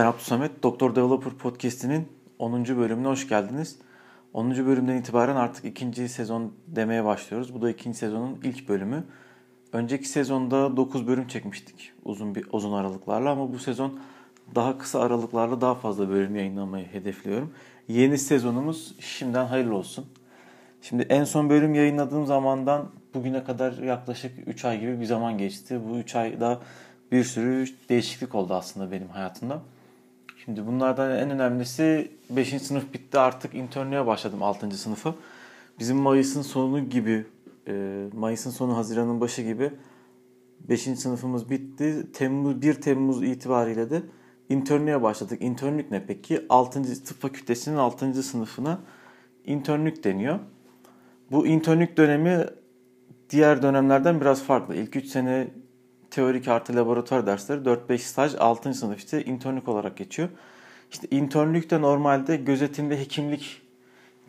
Ben Abdülsamet. Doktor Developer Podcast'inin 10. bölümüne hoş geldiniz. 10. bölümden itibaren artık ikinci sezon demeye başlıyoruz. Bu da ikinci sezonun ilk bölümü. Önceki sezonda 9 bölüm çekmiştik uzun bir uzun aralıklarla ama bu sezon daha kısa aralıklarla daha fazla bölüm yayınlamayı hedefliyorum. Yeni sezonumuz şimdiden hayırlı olsun. Şimdi en son bölüm yayınladığım zamandan bugüne kadar yaklaşık 3 ay gibi bir zaman geçti. Bu 3 ayda bir sürü değişiklik oldu aslında benim hayatımda. Şimdi bunlardan en önemlisi 5. sınıf bitti artık internliğe başladım 6. sınıfı. Bizim Mayıs'ın sonu gibi, e, Mayıs'ın sonu Haziran'ın başı gibi 5. sınıfımız bitti. Temmuz 1 Temmuz itibariyle de internliğe başladık. İnternlük ne peki? 6. tıp fakültesinin 6. sınıfına internlük deniyor. Bu internlük dönemi diğer dönemlerden biraz farklı. İlk 3 sene teorik artı laboratuvar dersleri 4-5 staj 6. sınıf işte internlük olarak geçiyor. İşte internlük de normalde gözetimli hekimlik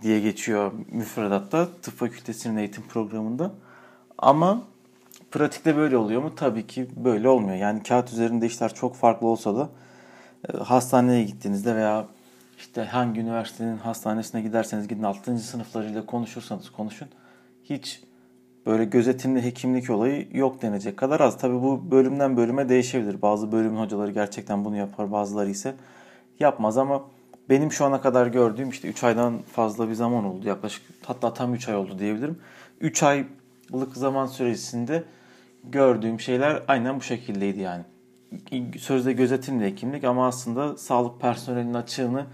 diye geçiyor müfredatta tıp fakültesinin eğitim programında. Ama pratikte böyle oluyor mu? Tabii ki böyle olmuyor. Yani kağıt üzerinde işler çok farklı olsa da e, hastaneye gittiğinizde veya işte hangi üniversitenin hastanesine giderseniz gidin 6. sınıflarıyla konuşursanız konuşun. Hiç böyle gözetimli hekimlik olayı yok denecek kadar az. Tabi bu bölümden bölüme değişebilir. Bazı bölümün hocaları gerçekten bunu yapar bazıları ise yapmaz ama benim şu ana kadar gördüğüm işte 3 aydan fazla bir zaman oldu. Yaklaşık hatta tam 3 ay oldu diyebilirim. 3 aylık zaman süresinde gördüğüm şeyler aynen bu şekildeydi yani. Sözde gözetimli hekimlik ama aslında sağlık personelinin açığını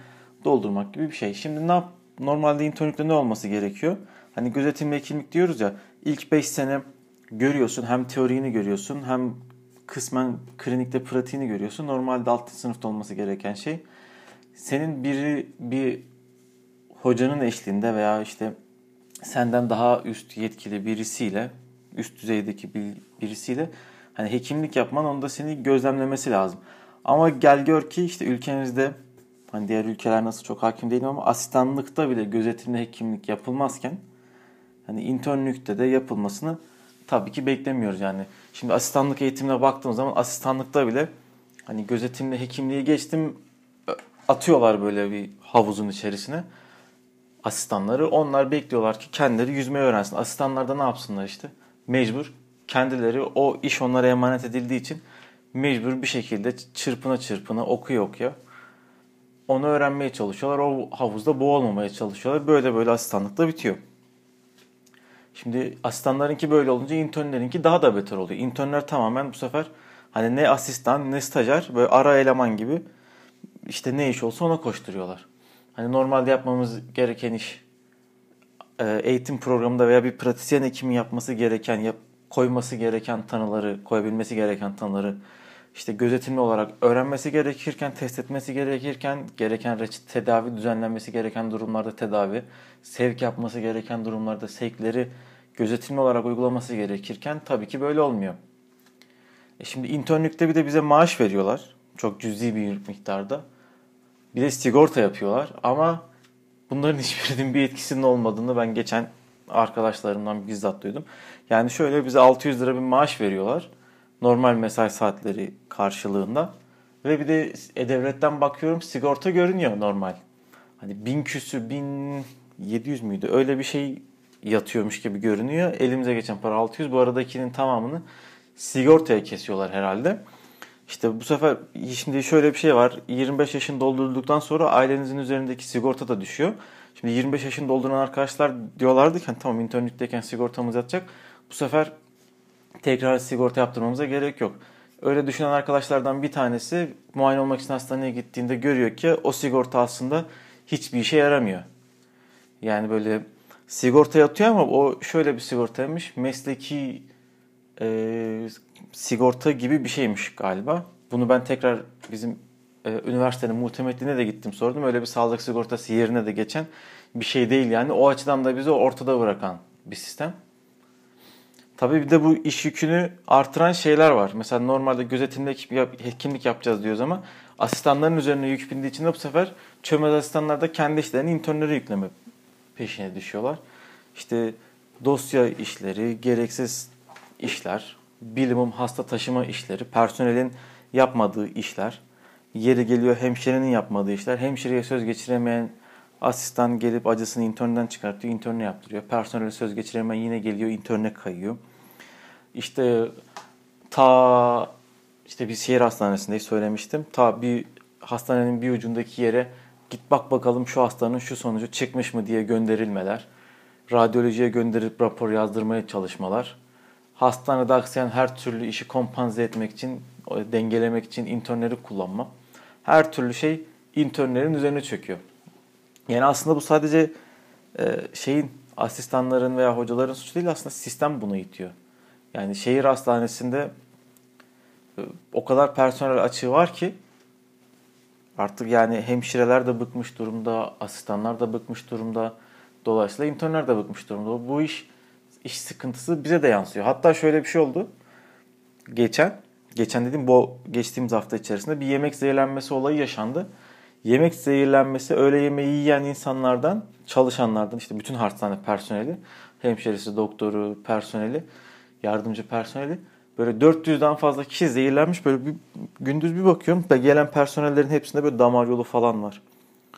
doldurmak gibi bir şey. Şimdi ne yap? Normalde internette ne olması gerekiyor? Hani gözetimli hekimlik diyoruz ya ilk 5 sene görüyorsun hem teorini görüyorsun hem kısmen klinikte pratiğini görüyorsun. Normalde 6. sınıfta olması gereken şey senin biri bir hocanın eşliğinde veya işte senden daha üst yetkili birisiyle üst düzeydeki bir, birisiyle hani hekimlik yapman onda seni gözlemlemesi lazım. Ama gel gör ki işte ülkemizde hani diğer ülkeler nasıl çok hakim değilim ama asistanlıkta bile gözetimli hekimlik yapılmazken hani internlükte de yapılmasını tabii ki beklemiyoruz yani. Şimdi asistanlık eğitimine baktığım zaman asistanlıkta bile hani gözetimli hekimliği geçtim atıyorlar böyle bir havuzun içerisine asistanları. Onlar bekliyorlar ki kendileri yüzmeyi öğrensin. Asistanlar da ne yapsınlar işte? Mecbur kendileri o iş onlara emanet edildiği için mecbur bir şekilde çırpına çırpına okuya okuya onu öğrenmeye çalışıyorlar. O havuzda boğulmamaya çalışıyorlar. Böyle böyle asistanlıkta bitiyor. Şimdi asistanlarınki böyle olunca internlerinki daha da beter oluyor. İnternler tamamen bu sefer hani ne asistan ne stajyer böyle ara eleman gibi işte ne iş olsa ona koşturuyorlar. Hani normalde yapmamız gereken iş e, eğitim programında veya bir pratisyen hekimi yapması gereken, yap, koyması gereken tanıları, koyabilmesi gereken tanıları işte gözetimli olarak öğrenmesi gerekirken, test etmesi gerekirken, gereken reçet tedavi düzenlenmesi gereken durumlarda tedavi, sevk yapması gereken durumlarda sevkleri gözetimli olarak uygulaması gerekirken tabii ki böyle olmuyor. E şimdi internlükte bir de bize maaş veriyorlar. Çok cüzi bir miktarda. Bir de sigorta yapıyorlar ama bunların hiçbirinin bir etkisinin olmadığını ben geçen arkadaşlarımdan bizzat duydum. Yani şöyle bize 600 lira bir maaş veriyorlar. Normal mesai saatleri karşılığında. Ve bir de e-devletten bakıyorum sigorta görünüyor normal. Hani bin küsü, bin 700 müydü? Öyle bir şey yatıyormuş gibi görünüyor. Elimize geçen para 600. Bu aradakinin tamamını sigortaya kesiyorlar herhalde. İşte bu sefer şimdi şöyle bir şey var. 25 yaşını doldurulduktan sonra ailenizin üzerindeki sigorta da düşüyor. Şimdi 25 yaşını dolduran arkadaşlar diyorlardı ki hani tamam internetteyken sigortamız yatacak. Bu sefer tekrar sigorta yaptırmamıza gerek yok. Öyle düşünen arkadaşlardan bir tanesi muayene olmak için hastaneye gittiğinde görüyor ki o sigorta aslında hiçbir işe yaramıyor. Yani böyle sigorta yatıyor ama o şöyle bir sigortaymış. Mesleki e, sigorta gibi bir şeymiş galiba. Bunu ben tekrar bizim e, üniversitenin muhtemetliğine de gittim sordum. Öyle bir sağlık sigortası yerine de geçen bir şey değil yani. O açıdan da bizi ortada bırakan bir sistem. Tabii bir de bu iş yükünü artıran şeyler var. Mesela normalde gözetimde hekimlik yapacağız diyoruz ama asistanların üzerine yük bindiği için de bu sefer çömez asistanlar da kendi işlerini internlere yükleme peşine düşüyorlar. İşte dosya işleri, gereksiz işler, bilimum hasta taşıma işleri, personelin yapmadığı işler. Yeri geliyor hemşirenin yapmadığı işler. Hemşireye söz geçiremeyen asistan gelip acısını internden çıkartıyor, interne yaptırıyor. Personele söz geçiremeyen yine geliyor, interne kayıyor. İşte ta işte bir şehir hastanesindeyiz söylemiştim. Ta bir hastanenin bir ucundaki yere git bak bakalım şu hastanın şu sonucu çıkmış mı diye gönderilmeler. Radyolojiye gönderip rapor yazdırmaya çalışmalar. Hastanede aksayan her türlü işi kompanze etmek için, dengelemek için internleri kullanma. Her türlü şey internlerin üzerine çöküyor. Yani aslında bu sadece e, şeyin asistanların veya hocaların suçu değil aslında sistem bunu itiyor. Yani şehir hastanesinde e, o kadar personel açığı var ki artık yani hemşireler de bıkmış durumda, asistanlar da bıkmış durumda. Dolayısıyla internler de bıkmış durumda. Bu iş iş sıkıntısı bize de yansıyor. Hatta şöyle bir şey oldu. Geçen, geçen dedim bu geçtiğimiz hafta içerisinde bir yemek zehirlenmesi olayı yaşandı. Yemek zehirlenmesi, öğle yemeği yiyen insanlardan, çalışanlardan işte bütün hastane personeli, hemşerisi, doktoru, personeli, yardımcı personeli böyle 400'den fazla kişi zehirlenmiş. Böyle bir, gündüz bir bakıyorum da gelen personellerin hepsinde böyle damar yolu falan var.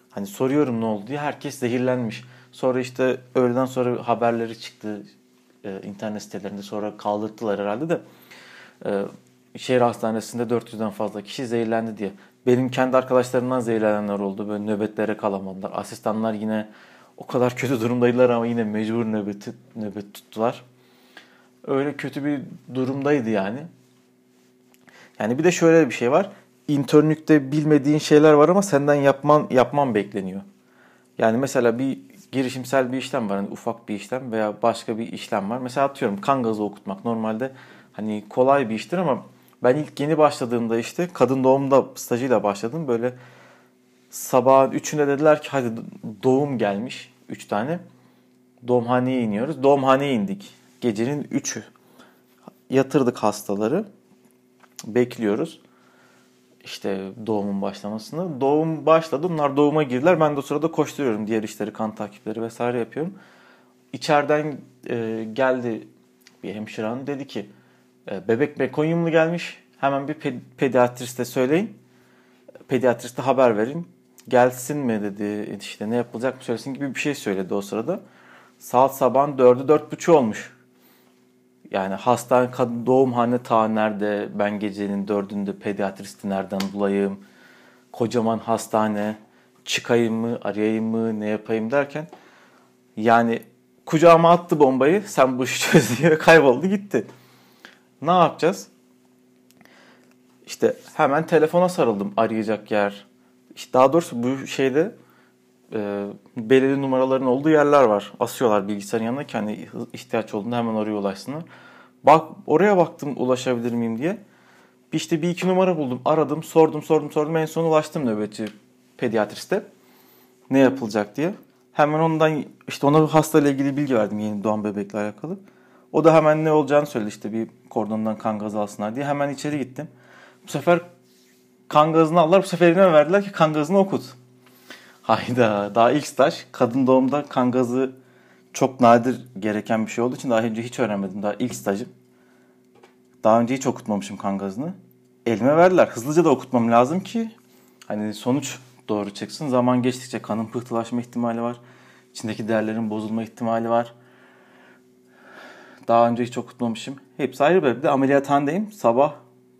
Hani soruyorum ne oldu diye herkes zehirlenmiş. Sonra işte öğleden sonra haberleri çıktı e, internet sitelerinde sonra kaldırdılar herhalde de e, şehir hastanesinde 400'den fazla kişi zehirlendi diye. Benim kendi arkadaşlarımdan zehirlenenler oldu. Böyle nöbetlere kalamadılar. Asistanlar yine o kadar kötü durumdaydılar ama yine mecbur nöbet, nöbet tuttular. Öyle kötü bir durumdaydı yani. Yani bir de şöyle bir şey var. İnternlükte bilmediğin şeyler var ama senden yapman yapman bekleniyor. Yani mesela bir girişimsel bir işlem var. Hani ufak bir işlem veya başka bir işlem var. Mesela atıyorum kan gazı okutmak. Normalde hani kolay bir iştir ama ben ilk yeni başladığımda işte kadın doğumda stajıyla başladım. Böyle sabahın üçünde dediler ki hadi doğum gelmiş. Üç tane. Doğumhaneye iniyoruz. Doğumhaneye indik. Gecenin üçü. Yatırdık hastaları. Bekliyoruz. İşte doğumun başlamasını. Doğum başladı. Onlar doğuma girdiler. Ben de o sırada koşturuyorum. Diğer işleri, kan takipleri vesaire yapıyorum. İçeriden e, geldi bir hemşire hanım. Dedi ki bebek mekonyumlu gelmiş. Hemen bir ped- pediatriste söyleyin. Pediatriste haber verin. Gelsin mi dedi işte ne yapılacak mı söylesin gibi bir şey söyledi o sırada. Saat sabahın 4'ü 4.30 olmuş. Yani hastane kadın doğumhane ta nerede ben gecenin dördünde pediatristi nereden bulayım kocaman hastane çıkayım mı arayayım mı ne yapayım derken yani kucağıma attı bombayı sen bu işi çöz diye kayboldu gitti. Ne yapacağız? İşte hemen telefona sarıldım arayacak yer. İşte daha doğrusu bu şeyde e, belirli numaraların olduğu yerler var. Asıyorlar bilgisayarın yanına ki hani ihtiyaç olduğunda hemen oraya ulaşsınlar. Bak oraya baktım ulaşabilir miyim diye. İşte bir iki numara buldum. Aradım, sordum, sordum, sordum. En son ulaştım nöbetçi pediatriste. Ne yapılacak diye. Hemen ondan işte ona hastayla ilgili bilgi verdim yeni doğan bebekle alakalı. O da hemen ne olacağını söyledi işte bir kordondan kan gazı alsınlar diye. Hemen içeri gittim. Bu sefer kan gazını aldılar. Bu sefer elime verdiler ki kan gazını okut. Hayda daha ilk staj. Kadın doğumda kan gazı çok nadir gereken bir şey olduğu için daha önce hiç öğrenmedim. Daha ilk stajım. Daha önce hiç okutmamışım kan gazını. Elime verdiler. Hızlıca da okutmam lazım ki hani sonuç doğru çıksın. Zaman geçtikçe kanın pıhtılaşma ihtimali var. İçindeki değerlerin bozulma ihtimali var. Daha önce hiç okutmamışım. Hepsi ayrı bir de ameliyathanedeyim. Sabah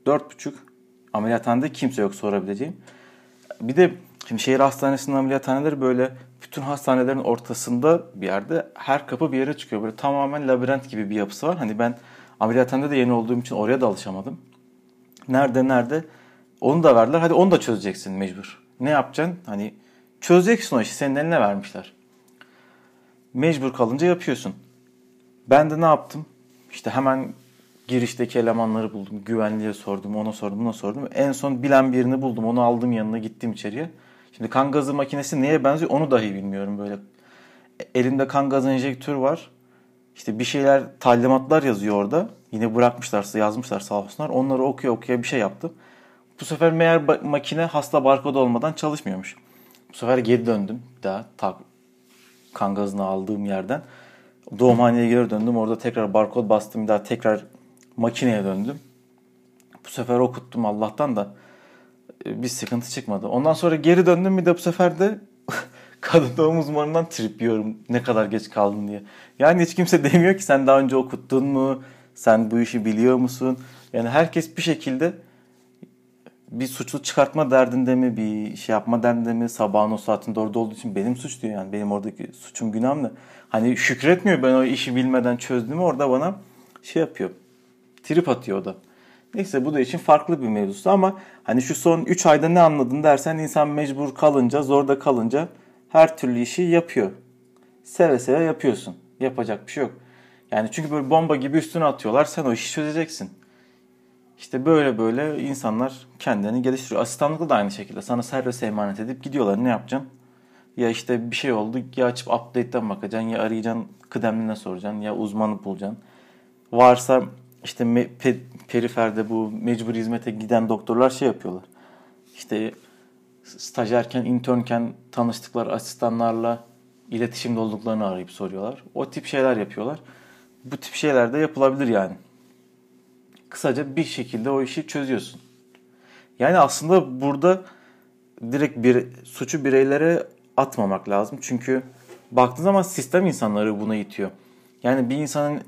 4.30 ameliyathanede kimse yok sorabileceğim. Bir de şimdi şehir hastanesinin ameliyathaneleri böyle bütün hastanelerin ortasında bir yerde her kapı bir yere çıkıyor. Böyle tamamen labirent gibi bir yapısı var. Hani ben ameliyathanede de yeni olduğum için oraya da alışamadım. Nerede nerede onu da verdiler. Hadi onu da çözeceksin mecbur. Ne yapacaksın? Hani çözeceksin o işi. Senin eline vermişler. Mecbur kalınca yapıyorsun. Ben de ne yaptım? İşte hemen girişteki elemanları buldum. Güvenliğe sordum, ona sordum, buna sordum. En son bilen birini buldum. Onu aldım yanına gittim içeriye. Şimdi kan gazı makinesi neye benziyor onu dahi bilmiyorum böyle. Elimde kan gazı enjektörü var. İşte bir şeyler talimatlar yazıyor orada. Yine bırakmışlarsa yazmışlar sağ olsunlar. Onları okuya okuya bir şey yaptım. Bu sefer meğer makine hasta barkod olmadan çalışmıyormuş. Bu sefer geri döndüm. Daha tak, kan gazını aldığım yerden. Doğumhaneye geri döndüm. Orada tekrar barkod bastım. Bir daha tekrar makineye döndüm. Bu sefer okuttum Allah'tan da e, bir sıkıntı çıkmadı. Ondan sonra geri döndüm bir de bu sefer de kadın doğum uzmanından trip yiyorum ne kadar geç kaldın diye. Yani hiç kimse demiyor ki sen daha önce okuttun mu? Sen bu işi biliyor musun? Yani herkes bir şekilde bir suçlu çıkartma derdinde mi, bir şey yapma derdinde mi, sabahın o saatinde orada olduğu için benim suç diyor yani. Benim oradaki suçum günahım ne? Hani şükretmiyor ben o işi bilmeden çözdüğümü orada bana şey yapıyor. Trip atıyor o da. Neyse bu da için farklı bir mevzusu ama hani şu son 3 ayda ne anladın dersen insan mecbur kalınca, zorda kalınca her türlü işi yapıyor. Seve seve yapıyorsun. Yapacak bir şey yok. Yani çünkü böyle bomba gibi üstüne atıyorlar. Sen o işi çözeceksin. İşte böyle böyle insanlar kendilerini geliştiriyor. Asistanlıkta da aynı şekilde. Sana servise emanet edip gidiyorlar. Ne yapacaksın? Ya işte bir şey oldu. Ya açıp update'ten bakacaksın. Ya arayacaksın. Kıdemline soracaksın. Ya uzmanı bulacaksın. Varsa işte me, pe, periferde bu mecbur hizmete giden doktorlar şey yapıyorlar. İşte stajyerken, internken tanıştıkları asistanlarla iletişimde olduklarını arayıp soruyorlar. O tip şeyler yapıyorlar. Bu tip şeyler de yapılabilir yani. Kısaca bir şekilde o işi çözüyorsun. Yani aslında burada direkt bir suçu bireylere atmamak lazım. Çünkü baktığın zaman sistem insanları buna itiyor. Yani bir insanın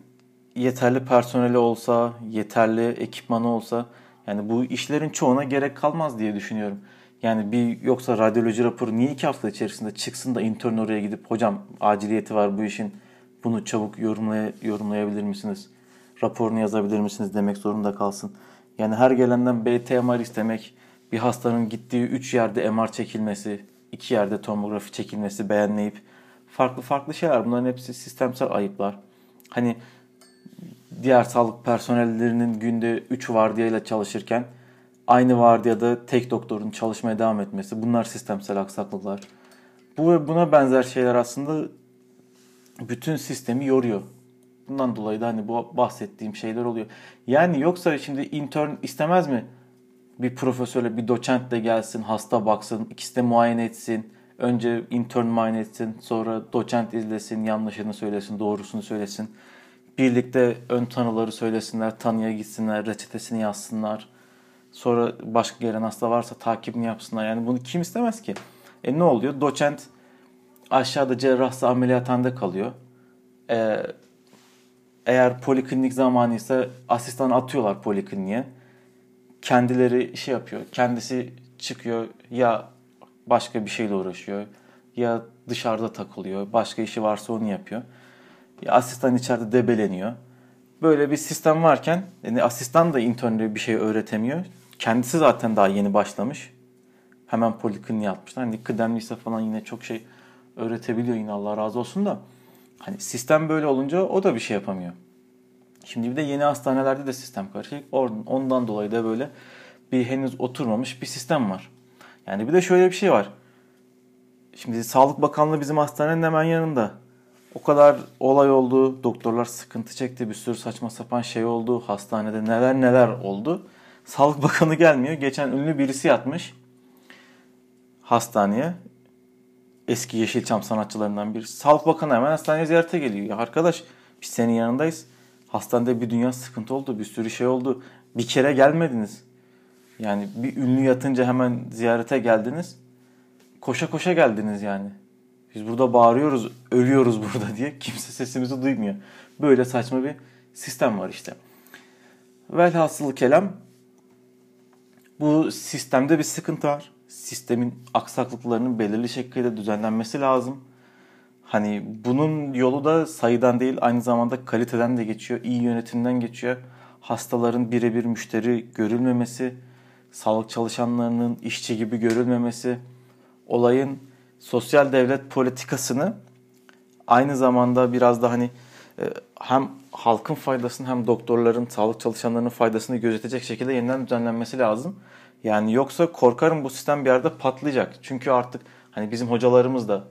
yeterli personeli olsa, yeterli ekipmanı olsa yani bu işlerin çoğuna gerek kalmaz diye düşünüyorum. Yani bir yoksa radyoloji raporu niye iki hafta içerisinde çıksın da intern oraya gidip hocam aciliyeti var bu işin bunu çabuk yorumlay yorumlayabilir misiniz? Raporunu yazabilir misiniz demek zorunda kalsın. Yani her gelenden BTMR istemek, bir hastanın gittiği 3 yerde MR çekilmesi, 2 yerde tomografi çekilmesi beğenmeyip farklı farklı şeyler. Bunların hepsi sistemsel ayıplar. Hani diğer sağlık personellerinin günde 3 vardiyayla çalışırken aynı vardiyada tek doktorun çalışmaya devam etmesi bunlar sistemsel aksaklıklar. Bu ve buna benzer şeyler aslında bütün sistemi yoruyor. Bundan dolayı da hani bu bahsettiğim şeyler oluyor. Yani yoksa şimdi intern istemez mi? Bir profesörle bir doçent de gelsin, hasta baksın, ikisi de muayene etsin. Önce intern muayene etsin, sonra doçent izlesin, yanlışını söylesin, doğrusunu söylesin. Birlikte ön tanıları söylesinler, tanıya gitsinler, reçetesini yazsınlar. Sonra başka gelen hasta varsa takibini yapsınlar. Yani bunu kim istemez ki? E ne oluyor? Doçent aşağıda cerrahsa ameliyathanede kalıyor. Ee, eğer poliklinik zamanı ise asistan atıyorlar polikliniğe. Kendileri şey yapıyor. Kendisi çıkıyor ya başka bir şeyle uğraşıyor ya dışarıda takılıyor. Başka işi varsa onu yapıyor. Ya asistan içeride debeleniyor. Böyle bir sistem varken yani asistan da internde bir şey öğretemiyor. Kendisi zaten daha yeni başlamış. Hemen polikliniğe atmışlar. Hani kıdemliyse falan yine çok şey öğretebiliyor yine Allah razı olsun da. Hani sistem böyle olunca o da bir şey yapamıyor. Şimdi bir de yeni hastanelerde de sistem karışık. Ondan dolayı da böyle bir henüz oturmamış bir sistem var. Yani bir de şöyle bir şey var. Şimdi Sağlık Bakanlığı bizim hastanenin hemen yanında. O kadar olay oldu. Doktorlar sıkıntı çekti. Bir sürü saçma sapan şey oldu. Hastanede neler neler oldu. Sağlık Bakanı gelmiyor. Geçen ünlü birisi yatmış hastaneye. Eski Yeşilçam sanatçılarından biri. Sağlık Bakanı hemen hastaneye ziyarete geliyor. Ya arkadaş biz senin yanındayız. Hastanede bir dünya sıkıntı oldu. Bir sürü şey oldu. Bir kere gelmediniz. Yani bir ünlü yatınca hemen ziyarete geldiniz. Koşa koşa geldiniz yani. Biz burada bağırıyoruz, ölüyoruz burada diye. Kimse sesimizi duymuyor. Böyle saçma bir sistem var işte. Velhasıl kelam bu sistemde bir sıkıntı var. Sistemin aksaklıklarının belirli şekilde düzenlenmesi lazım. Hani bunun yolu da sayıdan değil aynı zamanda kaliteden de geçiyor. iyi yönetimden geçiyor. Hastaların birebir müşteri görülmemesi, sağlık çalışanlarının işçi gibi görülmemesi, olayın sosyal devlet politikasını aynı zamanda biraz da hani e, hem halkın faydasını hem doktorların, sağlık çalışanlarının faydasını gözetecek şekilde yeniden düzenlenmesi lazım. Yani yoksa korkarım bu sistem bir yerde patlayacak. Çünkü artık hani bizim hocalarımız da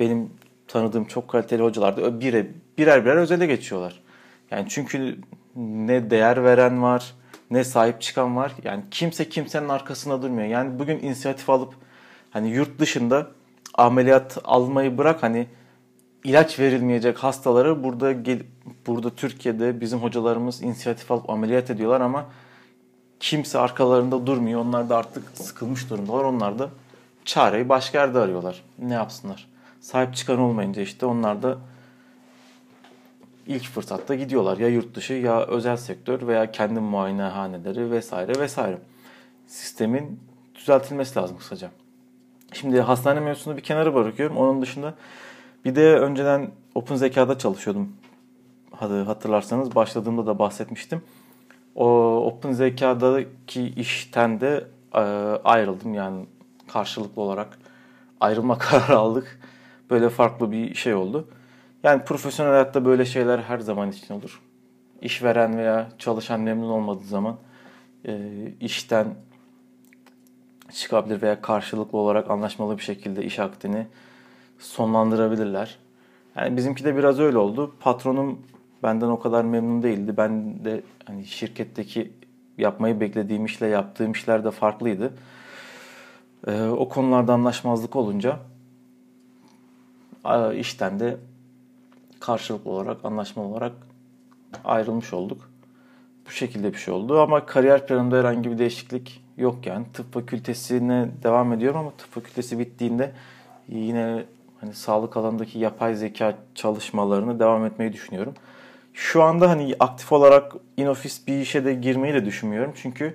benim tanıdığım çok kaliteli hocalar bire, birer birer özele geçiyorlar. Yani çünkü ne değer veren var, ne sahip çıkan var. Yani kimse kimsenin arkasında durmuyor. Yani bugün inisiyatif alıp hani yurt dışında ameliyat almayı bırak hani ilaç verilmeyecek hastaları burada burada Türkiye'de bizim hocalarımız inisiyatif alıp ameliyat ediyorlar ama kimse arkalarında durmuyor. Onlar da artık sıkılmış durumdalar. Onlar da çareyi başka yerde arıyorlar. Ne yapsınlar? Sahip çıkan olmayınca işte onlar da ilk fırsatta gidiyorlar. Ya yurt dışı ya özel sektör veya kendi muayenehaneleri vesaire vesaire. Sistemin düzeltilmesi lazım kısaca. Şimdi hastane mevzusunu bir kenara bırakıyorum. Onun dışında bir de önceden Open Zeka'da çalışıyordum. Hadi hatırlarsanız başladığımda da bahsetmiştim. O Open Zeka'daki işten de e, ayrıldım. Yani karşılıklı olarak ayrılma kararı aldık. Böyle farklı bir şey oldu. Yani profesyonel hayatta böyle şeyler her zaman için olur. İşveren veya çalışan memnun olmadığı zaman e, işten çıkabilir veya karşılıklı olarak anlaşmalı bir şekilde iş akdini sonlandırabilirler. Yani bizimki de biraz öyle oldu. Patronum benden o kadar memnun değildi. Ben de hani şirketteki yapmayı beklediğim işle yaptığım işler de farklıydı. Ee, o konularda anlaşmazlık olunca işten de karşılıklı olarak, anlaşmalı olarak ayrılmış olduk. Bu şekilde bir şey oldu ama kariyer planımda herhangi bir değişiklik yok yani. Tıp fakültesine devam ediyorum ama tıp fakültesi bittiğinde yine hani sağlık alanındaki yapay zeka çalışmalarını devam etmeyi düşünüyorum. Şu anda hani aktif olarak in-office bir işe de girmeyi de düşünmüyorum. Çünkü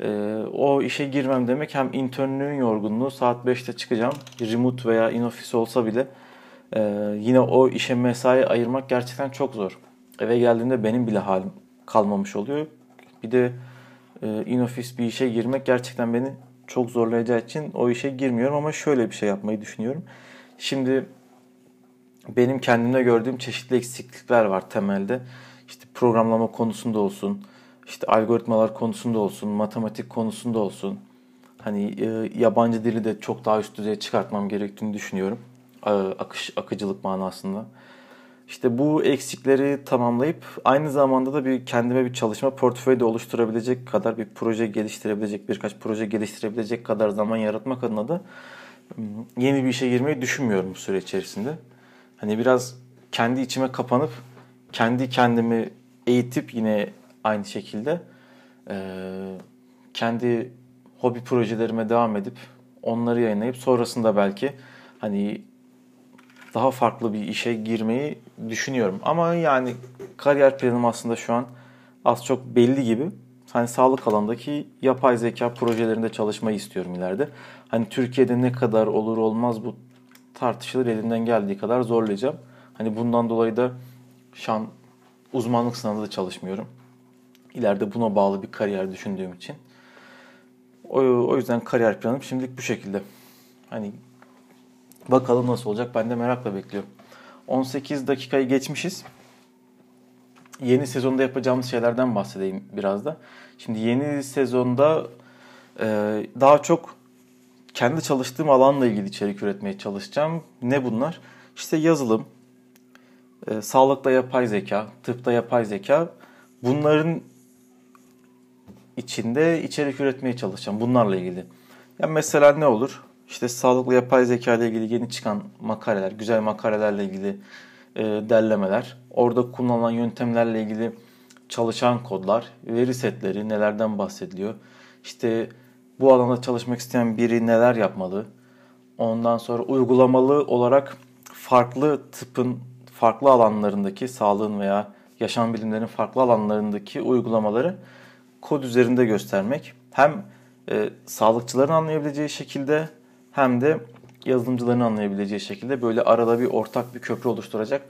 e, o işe girmem demek hem internlüğün yorgunluğu saat 5'te çıkacağım. Remote veya in-office olsa bile e, yine o işe mesai ayırmak gerçekten çok zor. Eve geldiğimde benim bile halim kalmamış oluyor. Bir de e, in-office bir işe girmek gerçekten beni çok zorlayacağı için o işe girmiyorum ama şöyle bir şey yapmayı düşünüyorum. Şimdi benim kendimde gördüğüm çeşitli eksiklikler var temelde. İşte programlama konusunda olsun, işte algoritmalar konusunda olsun, matematik konusunda olsun. Hani e, yabancı dili de çok daha üst düzeye çıkartmam gerektiğini düşünüyorum. E, akış, akıcılık manasında. İşte bu eksikleri tamamlayıp aynı zamanda da bir kendime bir çalışma portföyü de oluşturabilecek kadar bir proje geliştirebilecek, birkaç proje geliştirebilecek kadar zaman yaratmak adına da yeni bir işe girmeyi düşünmüyorum bu süre içerisinde. Hani biraz kendi içime kapanıp kendi kendimi eğitip yine aynı şekilde kendi hobi projelerime devam edip onları yayınlayıp sonrasında belki hani daha farklı bir işe girmeyi düşünüyorum. Ama yani kariyer planım aslında şu an az çok belli gibi. Hani sağlık alandaki yapay zeka projelerinde çalışmayı istiyorum ileride. Hani Türkiye'de ne kadar olur olmaz bu tartışılır elimden geldiği kadar zorlayacağım. Hani bundan dolayı da şu an uzmanlık sınavında da çalışmıyorum. İleride buna bağlı bir kariyer düşündüğüm için. O, o yüzden kariyer planım şimdilik bu şekilde. Hani bakalım nasıl olacak ben de merakla bekliyorum. 18 dakikayı geçmişiz. Yeni sezonda yapacağımız şeylerden bahsedeyim biraz da. Şimdi yeni sezonda e, daha çok kendi çalıştığım alanla ilgili içerik üretmeye çalışacağım. Ne bunlar? İşte yazılım, e, sağlıkta yapay zeka, tıpta yapay zeka. Bunların içinde içerik üretmeye çalışacağım bunlarla ilgili. Yani mesela ne olur? İşte sağlıklı yapay zeka ile ilgili yeni çıkan makaleler, güzel makalelerle ilgili e, derlemeler, orada kullanılan yöntemlerle ilgili çalışan kodlar, veri setleri, nelerden bahsediliyor. İşte bu alanda çalışmak isteyen biri neler yapmalı? Ondan sonra uygulamalı olarak farklı tıpın farklı alanlarındaki sağlığın veya yaşam bilimlerinin farklı alanlarındaki uygulamaları kod üzerinde göstermek. Hem e, sağlıkçıların anlayabileceği şekilde hem de yazılımcıların anlayabileceği şekilde böyle arada bir ortak bir köprü oluşturacak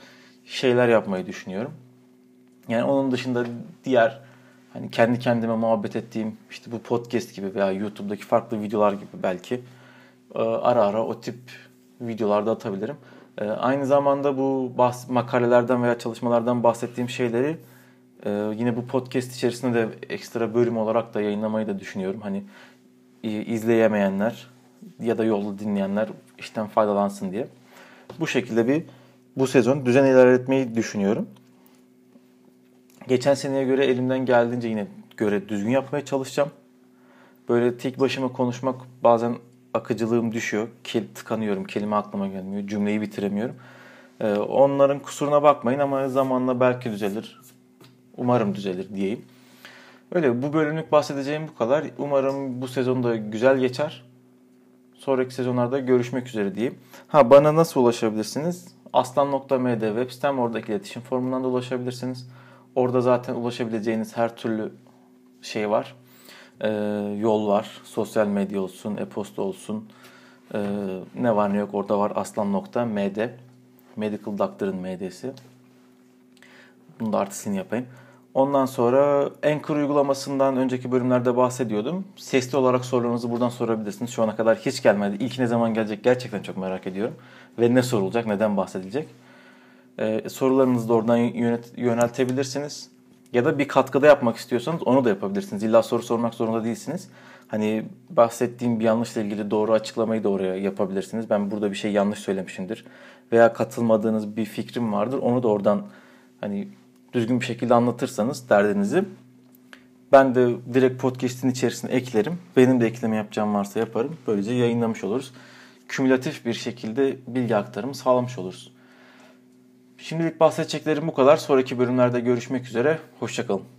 şeyler yapmayı düşünüyorum. Yani onun dışında diğer hani kendi kendime muhabbet ettiğim işte bu podcast gibi veya YouTube'daki farklı videolar gibi belki e, ara ara o tip videolarda atabilirim. E, aynı zamanda bu bahs- makalelerden veya çalışmalardan bahsettiğim şeyleri e, yine bu podcast içerisinde de ekstra bölüm olarak da yayınlamayı da düşünüyorum. Hani izleyemeyenler ya da yolda dinleyenler işten faydalansın diye. Bu şekilde bir bu sezon düzen ilerletmeyi düşünüyorum. Geçen seneye göre elimden geldiğince yine göre düzgün yapmaya çalışacağım. Böyle tek başıma konuşmak bazen akıcılığım düşüyor. Kel, tıkanıyorum, kelime aklıma gelmiyor, cümleyi bitiremiyorum. Ee, onların kusuruna bakmayın ama zamanla belki düzelir. Umarım düzelir diyeyim. Öyle bu bölümlük bahsedeceğim bu kadar. Umarım bu sezonda güzel geçer. Sonraki sezonlarda görüşmek üzere diyeyim. Ha bana nasıl ulaşabilirsiniz? Aslan.md web sitem oradaki iletişim formundan da ulaşabilirsiniz. Orada zaten ulaşabileceğiniz her türlü şey var. Ee, yol var. Sosyal medya olsun, e-posta olsun. Ee, ne var ne yok orada var aslan.md. Medical Doctor'ın MD'si. Bunu da artısını yapayım. Ondan sonra Anchor uygulamasından önceki bölümlerde bahsediyordum. Sesli olarak sorularınızı buradan sorabilirsiniz. Şu ana kadar hiç gelmedi. İlk ne zaman gelecek gerçekten çok merak ediyorum. Ve ne sorulacak, neden bahsedilecek. Ee, sorularınızı da oradan yönet, yöneltebilirsiniz. Ya da bir katkıda yapmak istiyorsanız onu da yapabilirsiniz. İlla soru sormak zorunda değilsiniz. Hani bahsettiğim bir yanlışla ilgili doğru açıklamayı da oraya yapabilirsiniz. Ben burada bir şey yanlış söylemişimdir. Veya katılmadığınız bir fikrim vardır. Onu da oradan hani düzgün bir şekilde anlatırsanız derdinizi ben de direkt podcast'in içerisine eklerim. Benim de ekleme yapacağım varsa yaparım. Böylece yayınlamış oluruz. Kümülatif bir şekilde bilgi aktarımı sağlamış oluruz. Şimdilik bahsedeceklerim bu kadar. Sonraki bölümlerde görüşmek üzere. Hoşçakalın.